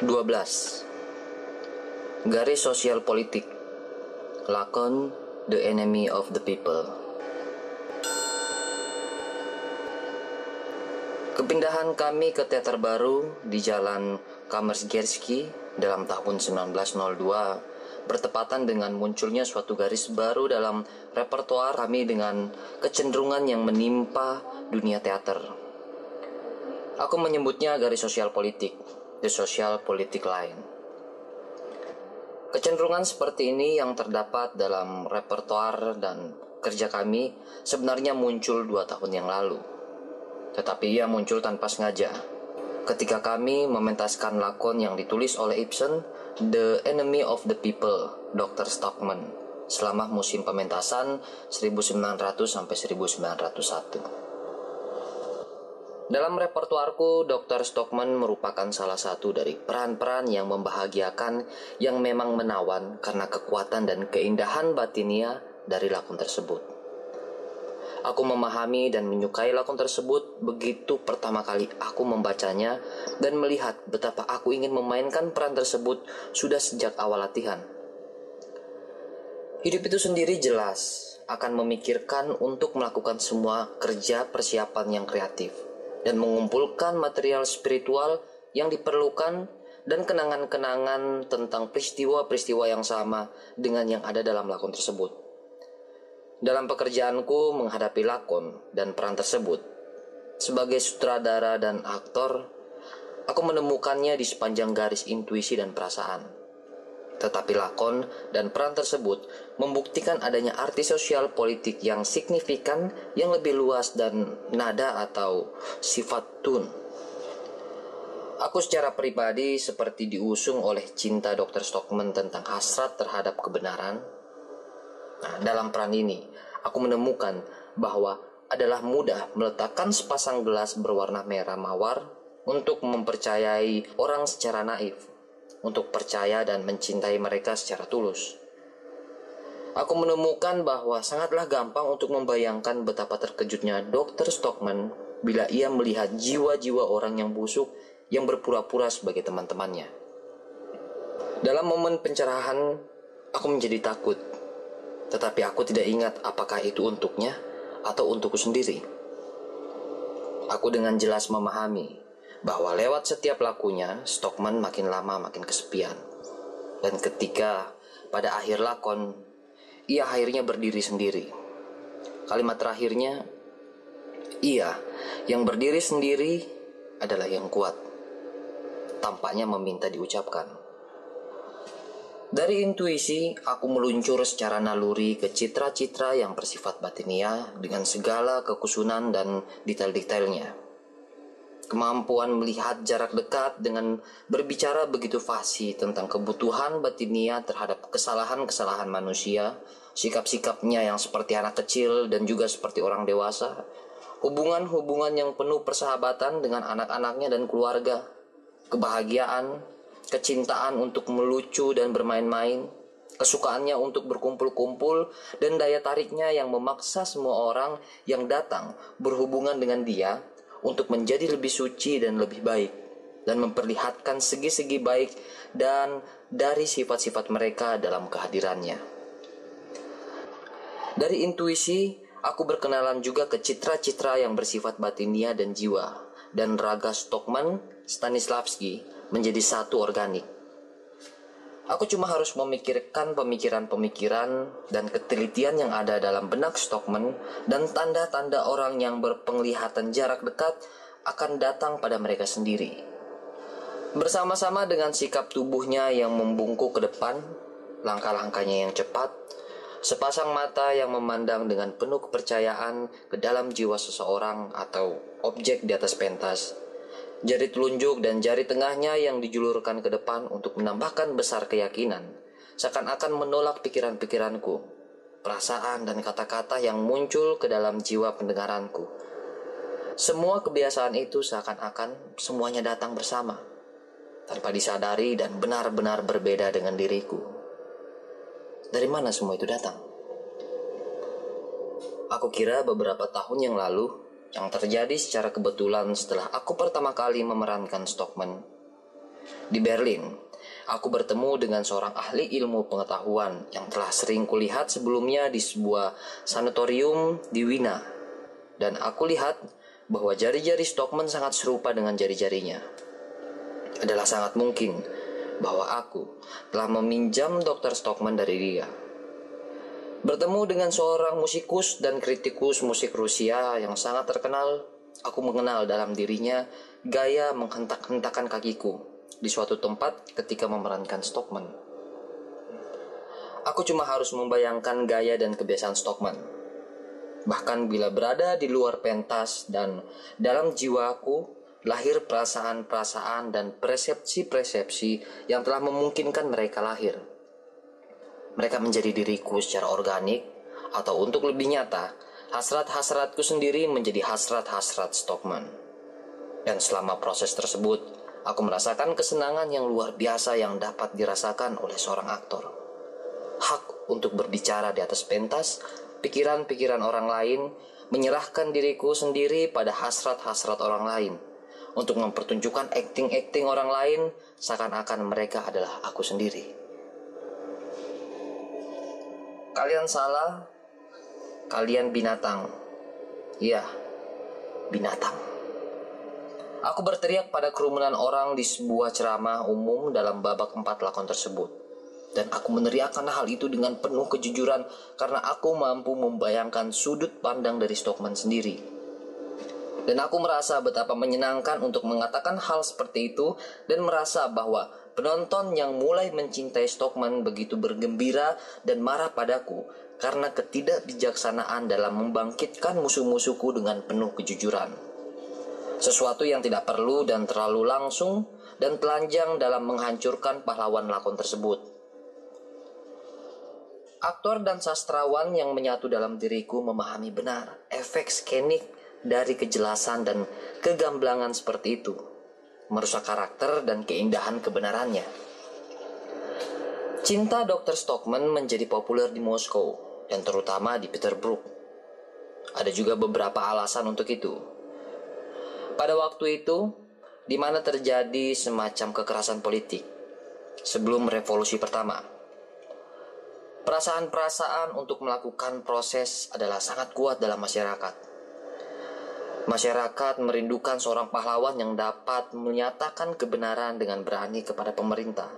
12. Garis sosial politik Lakon The Enemy of the People Kepindahan kami ke teater baru di Jalan Kamersgerski dalam tahun 1902 bertepatan dengan munculnya suatu garis baru dalam repertoar kami dengan kecenderungan yang menimpa dunia teater. Aku menyebutnya garis sosial politik, the social politic line. Kecenderungan seperti ini yang terdapat dalam repertoar dan kerja kami sebenarnya muncul dua tahun yang lalu. Tetapi ia muncul tanpa sengaja. Ketika kami mementaskan lakon yang ditulis oleh Ibsen, The Enemy of the People, Dr. Stockman, selama musim pementasan 1900 sampai 1901. Dalam repertuarku, Dr. Stockman merupakan salah satu dari peran-peran yang membahagiakan yang memang menawan karena kekuatan dan keindahan batinia dari lakon tersebut. Aku memahami dan menyukai lakon tersebut begitu pertama kali aku membacanya dan melihat betapa aku ingin memainkan peran tersebut sudah sejak awal latihan. Hidup itu sendiri jelas akan memikirkan untuk melakukan semua kerja persiapan yang kreatif dan mengumpulkan material spiritual yang diperlukan dan kenangan-kenangan tentang peristiwa-peristiwa yang sama dengan yang ada dalam lakon tersebut. Dalam pekerjaanku menghadapi lakon dan peran tersebut, sebagai sutradara dan aktor, aku menemukannya di sepanjang garis intuisi dan perasaan tetapi lakon dan peran tersebut membuktikan adanya arti sosial politik yang signifikan yang lebih luas dan nada atau sifat tun. Aku secara pribadi seperti diusung oleh cinta Dr. Stockman tentang hasrat terhadap kebenaran. Nah, dalam peran ini, aku menemukan bahwa adalah mudah meletakkan sepasang gelas berwarna merah mawar untuk mempercayai orang secara naif untuk percaya dan mencintai mereka secara tulus. Aku menemukan bahwa sangatlah gampang untuk membayangkan betapa terkejutnya Dr. Stockman bila ia melihat jiwa-jiwa orang yang busuk yang berpura-pura sebagai teman-temannya. Dalam momen pencerahan, aku menjadi takut, tetapi aku tidak ingat apakah itu untuknya atau untukku sendiri. Aku dengan jelas memahami bahwa lewat setiap lakunya, Stockman makin lama makin kesepian. Dan ketika pada akhir lakon, ia akhirnya berdiri sendiri. Kalimat terakhirnya, ia yang berdiri sendiri adalah yang kuat. Tampaknya meminta diucapkan. Dari intuisi, aku meluncur secara naluri ke citra-citra yang bersifat batinia dengan segala kekusunan dan detail-detailnya kemampuan melihat jarak dekat dengan berbicara begitu fasih tentang kebutuhan batinia terhadap kesalahan-kesalahan manusia, sikap-sikapnya yang seperti anak kecil dan juga seperti orang dewasa, hubungan-hubungan yang penuh persahabatan dengan anak-anaknya dan keluarga, kebahagiaan, kecintaan untuk melucu dan bermain-main, kesukaannya untuk berkumpul-kumpul, dan daya tariknya yang memaksa semua orang yang datang berhubungan dengan dia untuk menjadi lebih suci dan lebih baik dan memperlihatkan segi-segi baik dan dari sifat-sifat mereka dalam kehadirannya. Dari intuisi, aku berkenalan juga ke citra-citra yang bersifat batinia dan jiwa, dan raga Stockman Stanislavski menjadi satu organik. Aku cuma harus memikirkan pemikiran-pemikiran dan ketelitian yang ada dalam benak Stockman dan tanda-tanda orang yang berpenglihatan jarak dekat akan datang pada mereka sendiri. Bersama-sama dengan sikap tubuhnya yang membungkuk ke depan, langkah-langkahnya yang cepat, sepasang mata yang memandang dengan penuh kepercayaan ke dalam jiwa seseorang atau objek di atas pentas, Jari telunjuk dan jari tengahnya yang dijulurkan ke depan untuk menambahkan besar keyakinan, seakan-akan menolak pikiran-pikiranku, perasaan dan kata-kata yang muncul ke dalam jiwa pendengaranku. Semua kebiasaan itu seakan-akan semuanya datang bersama, tanpa disadari dan benar-benar berbeda dengan diriku. Dari mana semua itu datang? Aku kira beberapa tahun yang lalu yang terjadi secara kebetulan setelah aku pertama kali memerankan Stockman. Di Berlin, aku bertemu dengan seorang ahli ilmu pengetahuan yang telah sering kulihat sebelumnya di sebuah sanatorium di Wina. Dan aku lihat bahwa jari-jari Stockman sangat serupa dengan jari-jarinya. Adalah sangat mungkin bahwa aku telah meminjam Dr. Stockman dari dia. Bertemu dengan seorang musikus dan kritikus musik Rusia yang sangat terkenal, aku mengenal dalam dirinya gaya menghentak-hentakan kakiku di suatu tempat ketika memerankan Stockman. Aku cuma harus membayangkan gaya dan kebiasaan Stockman. Bahkan bila berada di luar pentas dan dalam jiwaku lahir perasaan-perasaan dan persepsi-persepsi yang telah memungkinkan mereka lahir. Mereka menjadi diriku secara organik atau untuk lebih nyata, hasrat-hasratku sendiri menjadi hasrat-hasrat Stockman. Dan selama proses tersebut, Aku merasakan kesenangan yang luar biasa yang dapat dirasakan oleh seorang aktor. Hak untuk berbicara di atas pentas, pikiran-pikiran orang lain, menyerahkan diriku sendiri pada hasrat-hasrat orang lain, untuk mempertunjukkan acting-acting orang lain seakan-akan mereka adalah aku sendiri. Kalian salah, kalian binatang. Iya, binatang. Aku berteriak pada kerumunan orang di sebuah ceramah umum dalam babak empat lakon tersebut. Dan aku meneriakkan hal itu dengan penuh kejujuran karena aku mampu membayangkan sudut pandang dari Stockman sendiri. Dan aku merasa betapa menyenangkan untuk mengatakan hal seperti itu dan merasa bahwa penonton yang mulai mencintai Stockman begitu bergembira dan marah padaku karena ketidakbijaksanaan dalam membangkitkan musuh-musuhku dengan penuh kejujuran sesuatu yang tidak perlu dan terlalu langsung dan telanjang dalam menghancurkan pahlawan lakon tersebut. Aktor dan sastrawan yang menyatu dalam diriku memahami benar efek skenik dari kejelasan dan kegamblangan seperti itu, merusak karakter dan keindahan kebenarannya. Cinta Dr. Stockman menjadi populer di Moskow dan terutama di Petersburg. Ada juga beberapa alasan untuk itu. Pada waktu itu, di mana terjadi semacam kekerasan politik sebelum revolusi pertama. Perasaan-perasaan untuk melakukan proses adalah sangat kuat dalam masyarakat. Masyarakat merindukan seorang pahlawan yang dapat menyatakan kebenaran dengan berani kepada pemerintah.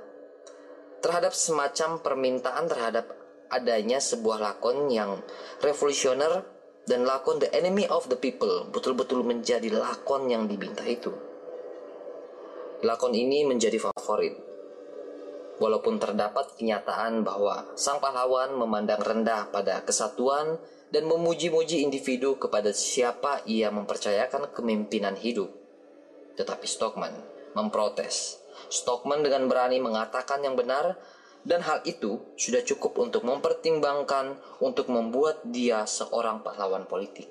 Terhadap semacam permintaan terhadap adanya sebuah lakon yang revolusioner dan lakon The Enemy of the People betul-betul menjadi lakon yang dibinta itu. Lakon ini menjadi favorit. Walaupun terdapat kenyataan bahwa sang pahlawan memandang rendah pada kesatuan dan memuji-muji individu kepada siapa ia mempercayakan kemimpinan hidup. Tetapi Stockman memprotes. Stockman dengan berani mengatakan yang benar dan hal itu sudah cukup untuk mempertimbangkan untuk membuat dia seorang pahlawan politik.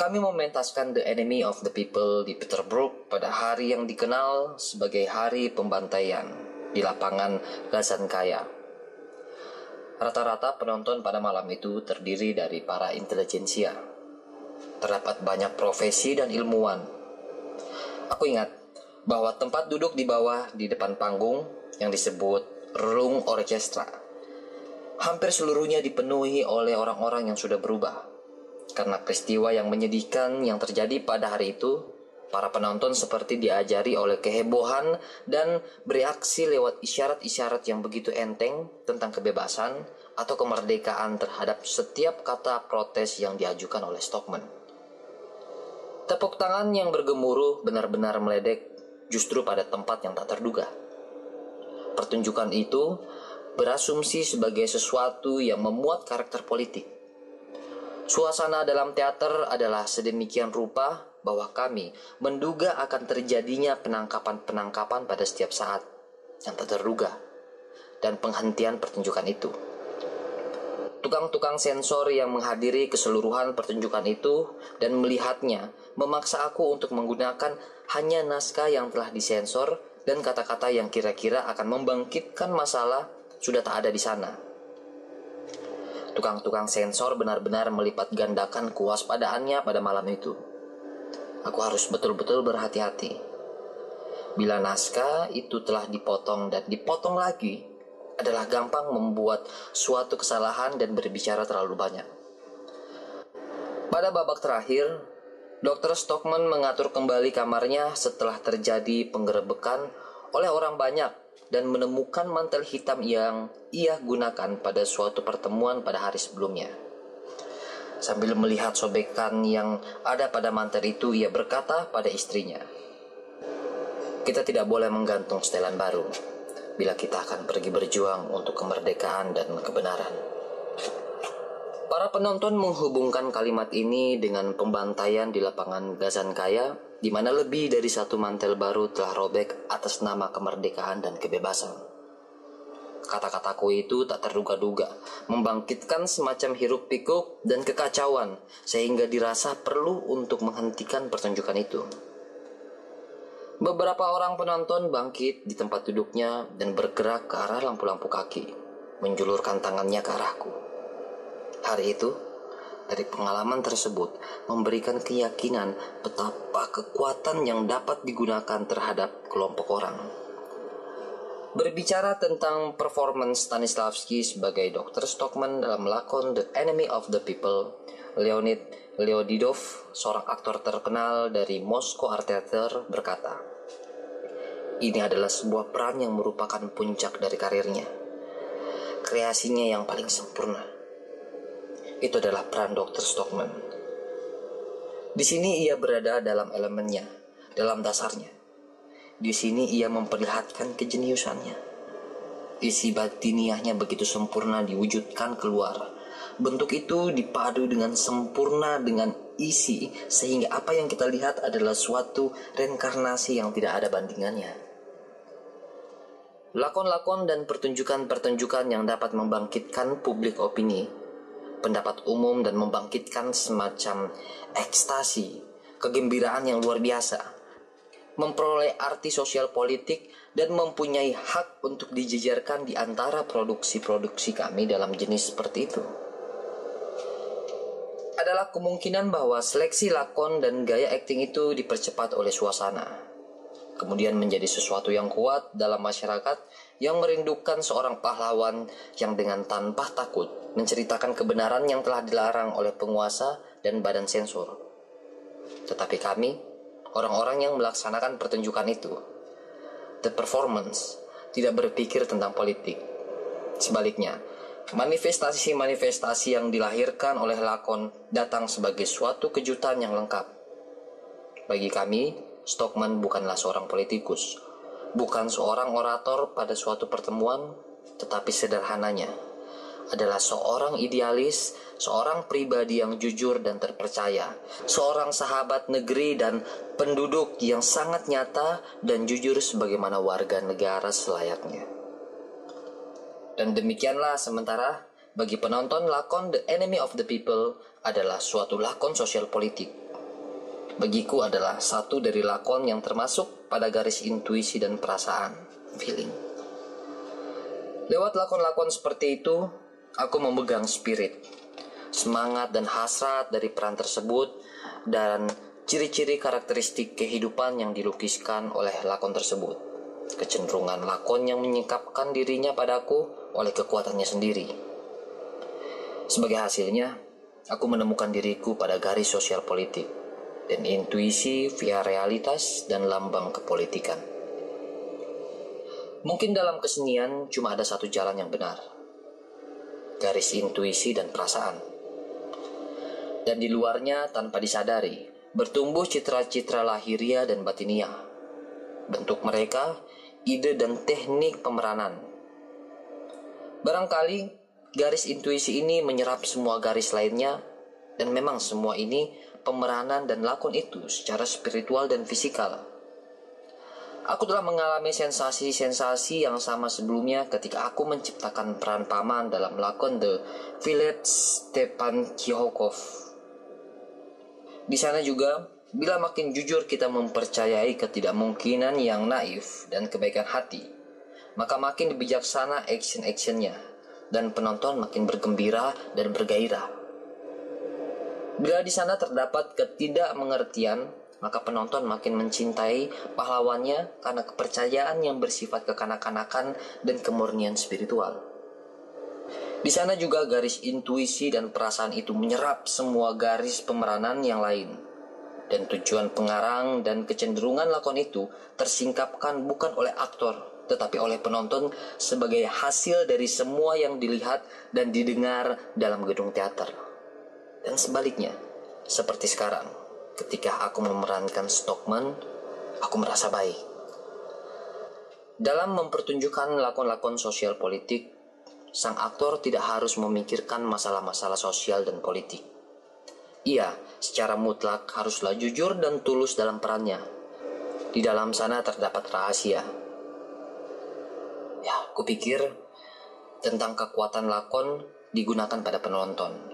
Kami mementaskan The Enemy of the People di Petersburg pada hari yang dikenal sebagai Hari Pembantaian di lapangan Kaya. Rata-rata penonton pada malam itu terdiri dari para intelijensia. Terdapat banyak profesi dan ilmuwan. Aku ingat bahwa tempat duduk di bawah di depan panggung yang disebut Rung Orchestra. Hampir seluruhnya dipenuhi oleh orang-orang yang sudah berubah. Karena peristiwa yang menyedihkan yang terjadi pada hari itu, para penonton seperti diajari oleh kehebohan dan bereaksi lewat isyarat-isyarat yang begitu enteng tentang kebebasan atau kemerdekaan terhadap setiap kata protes yang diajukan oleh Stockman. Tepuk tangan yang bergemuruh benar-benar meledek justru pada tempat yang tak terduga. Pertunjukan itu berasumsi sebagai sesuatu yang memuat karakter politik. Suasana dalam teater adalah sedemikian rupa bahwa kami menduga akan terjadinya penangkapan-penangkapan pada setiap saat yang tak terduga dan penghentian pertunjukan itu. Tukang-tukang sensor yang menghadiri keseluruhan pertunjukan itu dan melihatnya memaksa aku untuk menggunakan hanya naskah yang telah disensor dan kata-kata yang kira-kira akan membangkitkan masalah sudah tak ada di sana. Tukang-tukang sensor benar-benar melipat gandakan kuas padaannya pada malam itu. Aku harus betul-betul berhati-hati. Bila naskah itu telah dipotong dan dipotong lagi, adalah gampang membuat suatu kesalahan dan berbicara terlalu banyak. Pada babak terakhir, Dr. Stockman mengatur kembali kamarnya setelah terjadi penggerebekan oleh orang banyak dan menemukan mantel hitam yang ia gunakan pada suatu pertemuan pada hari sebelumnya. Sambil melihat sobekan yang ada pada mantel itu, ia berkata pada istrinya, "Kita tidak boleh menggantung setelan baru bila kita akan pergi berjuang untuk kemerdekaan dan kebenaran." Para penonton menghubungkan kalimat ini dengan pembantaian di lapangan Gazankaya di mana lebih dari satu mantel baru telah robek atas nama kemerdekaan dan kebebasan. Kata-kataku itu tak terduga-duga, membangkitkan semacam hiruk pikuk dan kekacauan, sehingga dirasa perlu untuk menghentikan pertunjukan itu. Beberapa orang penonton bangkit di tempat duduknya dan bergerak ke arah lampu-lampu kaki, menjulurkan tangannya ke arahku. Hari itu, dari pengalaman tersebut memberikan keyakinan betapa kekuatan yang dapat digunakan terhadap kelompok orang. Berbicara tentang performance Stanislavski sebagai Dr. Stockman dalam lakon The Enemy of the People, Leonid Leodidov, seorang aktor terkenal dari Moscow Art Theater, berkata, Ini adalah sebuah peran yang merupakan puncak dari karirnya. Kreasinya yang paling sempurna itu adalah peran Dr. Stockman. Di sini ia berada dalam elemennya, dalam dasarnya. Di sini ia memperlihatkan kejeniusannya. Isi batiniahnya begitu sempurna diwujudkan keluar. Bentuk itu dipadu dengan sempurna dengan isi sehingga apa yang kita lihat adalah suatu reinkarnasi yang tidak ada bandingannya. Lakon-lakon dan pertunjukan-pertunjukan yang dapat membangkitkan publik opini pendapat umum dan membangkitkan semacam ekstasi, kegembiraan yang luar biasa, memperoleh arti sosial politik dan mempunyai hak untuk dijejarkan di antara produksi-produksi kami dalam jenis seperti itu. Adalah kemungkinan bahwa seleksi lakon dan gaya akting itu dipercepat oleh suasana, kemudian menjadi sesuatu yang kuat dalam masyarakat yang merindukan seorang pahlawan yang dengan tanpa takut menceritakan kebenaran yang telah dilarang oleh penguasa dan badan sensor. Tetapi kami, orang-orang yang melaksanakan pertunjukan itu, the performance, tidak berpikir tentang politik. Sebaliknya, manifestasi-manifestasi yang dilahirkan oleh lakon datang sebagai suatu kejutan yang lengkap. Bagi kami, Stockman bukanlah seorang politikus, bukan seorang orator pada suatu pertemuan, tetapi sederhananya adalah seorang idealis, seorang pribadi yang jujur dan terpercaya, seorang sahabat negeri dan penduduk yang sangat nyata dan jujur sebagaimana warga negara selayaknya. Dan demikianlah sementara bagi penonton lakon The Enemy of the People adalah suatu lakon sosial politik. Bagiku adalah satu dari lakon yang termasuk pada garis intuisi dan perasaan, feeling. Lewat lakon-lakon seperti itu, Aku memegang spirit, semangat dan hasrat dari peran tersebut dan ciri-ciri karakteristik kehidupan yang dilukiskan oleh lakon tersebut. Kecenderungan lakon yang menyingkapkan dirinya padaku oleh kekuatannya sendiri. Sebagai hasilnya, aku menemukan diriku pada garis sosial politik dan intuisi via realitas dan lambang kepolitikan. Mungkin dalam kesenian cuma ada satu jalan yang benar, garis intuisi dan perasaan. Dan di luarnya tanpa disadari, bertumbuh citra-citra lahiria dan batinia. Bentuk mereka, ide dan teknik pemeranan. Barangkali garis intuisi ini menyerap semua garis lainnya dan memang semua ini pemeranan dan lakon itu secara spiritual dan fisikal Aku telah mengalami sensasi-sensasi yang sama sebelumnya ketika aku menciptakan peran paman dalam lakon The Village Stepan Kihokov. Di sana juga, bila makin jujur kita mempercayai ketidakmungkinan yang naif dan kebaikan hati, maka makin bijaksana action-actionnya, dan penonton makin bergembira dan bergairah. Bila di sana terdapat ketidakmengertian, maka penonton makin mencintai pahlawannya karena kepercayaan yang bersifat kekanak-kanakan dan kemurnian spiritual. Di sana juga garis intuisi dan perasaan itu menyerap semua garis pemeranan yang lain. Dan tujuan pengarang dan kecenderungan lakon itu tersingkapkan bukan oleh aktor, tetapi oleh penonton sebagai hasil dari semua yang dilihat dan didengar dalam gedung teater. Dan sebaliknya, seperti sekarang, ketika aku memerankan Stockman, aku merasa baik. Dalam mempertunjukkan lakon-lakon sosial politik, sang aktor tidak harus memikirkan masalah-masalah sosial dan politik. Ia secara mutlak haruslah jujur dan tulus dalam perannya. Di dalam sana terdapat rahasia. Ya, kupikir tentang kekuatan lakon digunakan pada penonton.